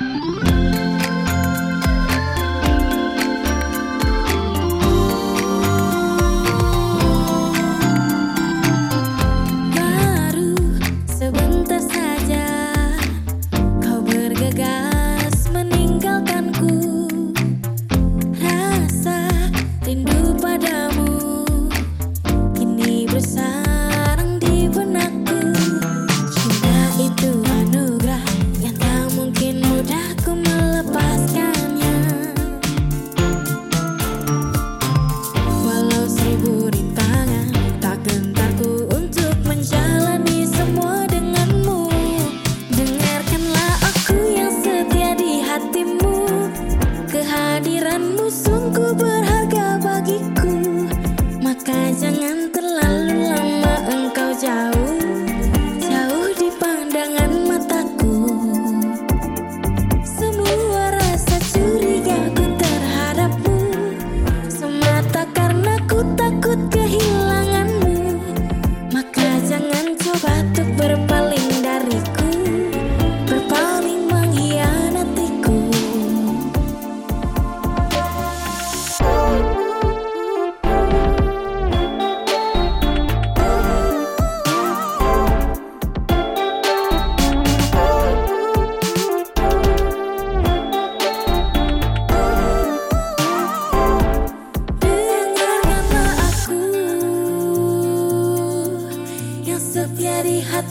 Música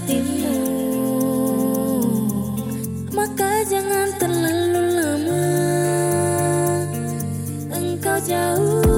hatimu. Maka jangan terlalu lama Engkau jauh